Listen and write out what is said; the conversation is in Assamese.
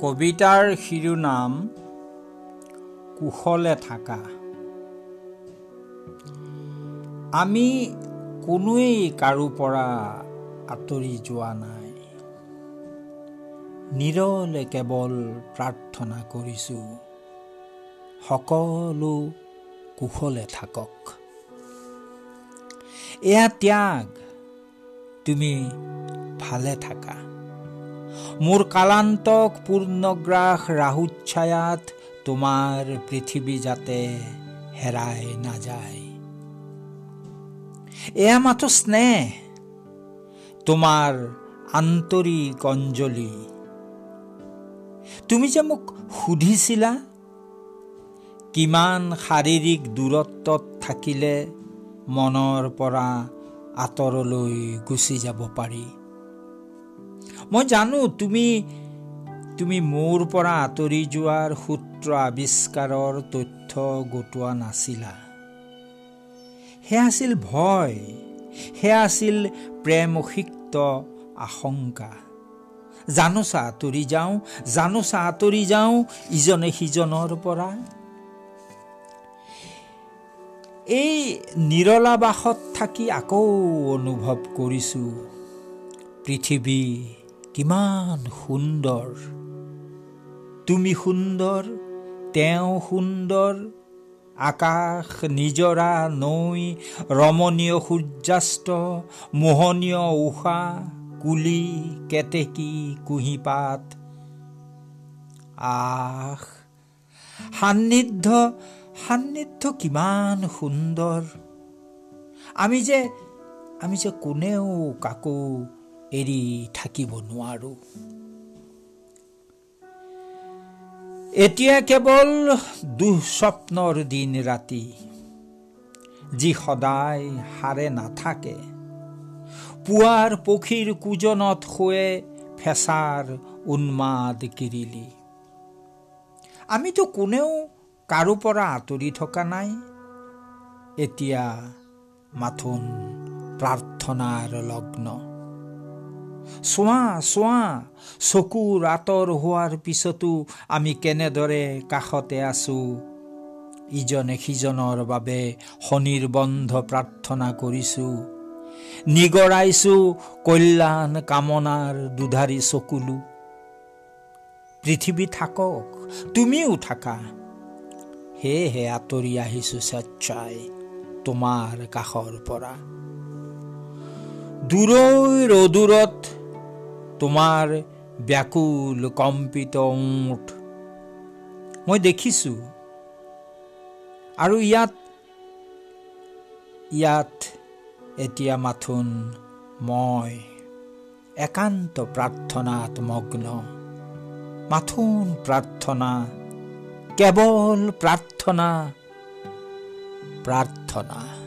কবিতাৰ শিৰোনাম কুশলে থাকা। আমি কোনোৱেই কাৰো পৰা আঁতৰি যোৱা নাই। নিৰলে কেৱল প্ৰাৰ্থনা কৰিছোঁ সকলো কুশলে থাকক। এয়া ত্যাগ তুমি ভালে থাকা। মোৰ কালান্তক পূৰ্ণগ্ৰাস ৰাহুচ্ছায়াত তোমাৰ পৃথিৱী যাতে হেৰাই নাযায় এয়া মাথো স্নেহ তোমাৰ আন্তৰিক অঞ্জলি। তুমি যে মোক সুধিছিলা কিমান শাৰীৰিক দূৰত্বত থাকিলে মনৰ পৰা আঁতৰলৈ গুচি যাব পাৰি। মই জানো তুমি তুমি মোৰ পৰা আঁতৰি যোৱাৰ সূত্ৰ আৱিষ্কাৰৰ তথ্য গোটোৱা নাছিলা। সেয়া আছিল ভয় সেয়া আছিল প্ৰেমসিক্ত আশংকা। জানোচা আঁতৰি যাওঁ জানোচা আঁতৰি যাওঁ ইজনে সিজনৰ পৰা। এই নিৰলাবাসত থাকি আকৌ অনুভৱ কৰিছোঁ। পৃথিৱী কিমান সুন্দৰ। তুমি সুন্দৰ তেওঁ সুন্দৰ আকাশ নিজৰা নৈ ৰমণীয় সূৰ্যাস্ত মোহনীয় উষা কুলি কেতেকী কুঁহিপাত। আহ সান্নিধ্য সান্নিধ্য কিমান সুন্দৰ। আমি যে আমি যে কোনেও কাকো এৰি থাকিব নোৱাৰো। এতিয়া কেৱল দুঃস্বপ্নৰ দিন ৰাতি যি সদায় সাৰে নাথাকে। পুৱাৰ পক্ষীৰ কোজনত শুৱে ফেঁচাৰ উন্মাদ কিৰিলি আমিতো কোনেও কাৰো পৰা আঁতৰি থকা নাই। এতিয়া মাথোন প্ৰাৰ্থনাৰ লগ্ন। চোৱা চোৱা চকুৰ আঁতৰ হোৱাৰ পিছতো আমি কেনেদৰে কাষতে আছো? ইজনে সিজনৰ বাবে শনিৰ্বন্ধ প্ৰাৰ্থনা কৰিছো। নিগৰাইছো কল্যাণ কামনাৰ দুধাৰী চকুলো। পৃথিৱী থাকক তুমিও থাকা। সেয়েহে আঁতৰি আহিছো স্বেচ্ছাই তোমাৰ কাষৰ পৰা। দূৰৈৰ অদূৰত তোমাৰ ব্যাকুল কম্পিত ওঁঠ মই দেখিছো। আৰু ইয়াত ইয়াত এতিয়া মাথোন মই। একান্ত প্ৰাৰ্থনাত মগ্ন। মাথোন প্ৰাৰ্থনা, কেৱল প্ৰাৰ্থনা প্ৰাৰ্থনা।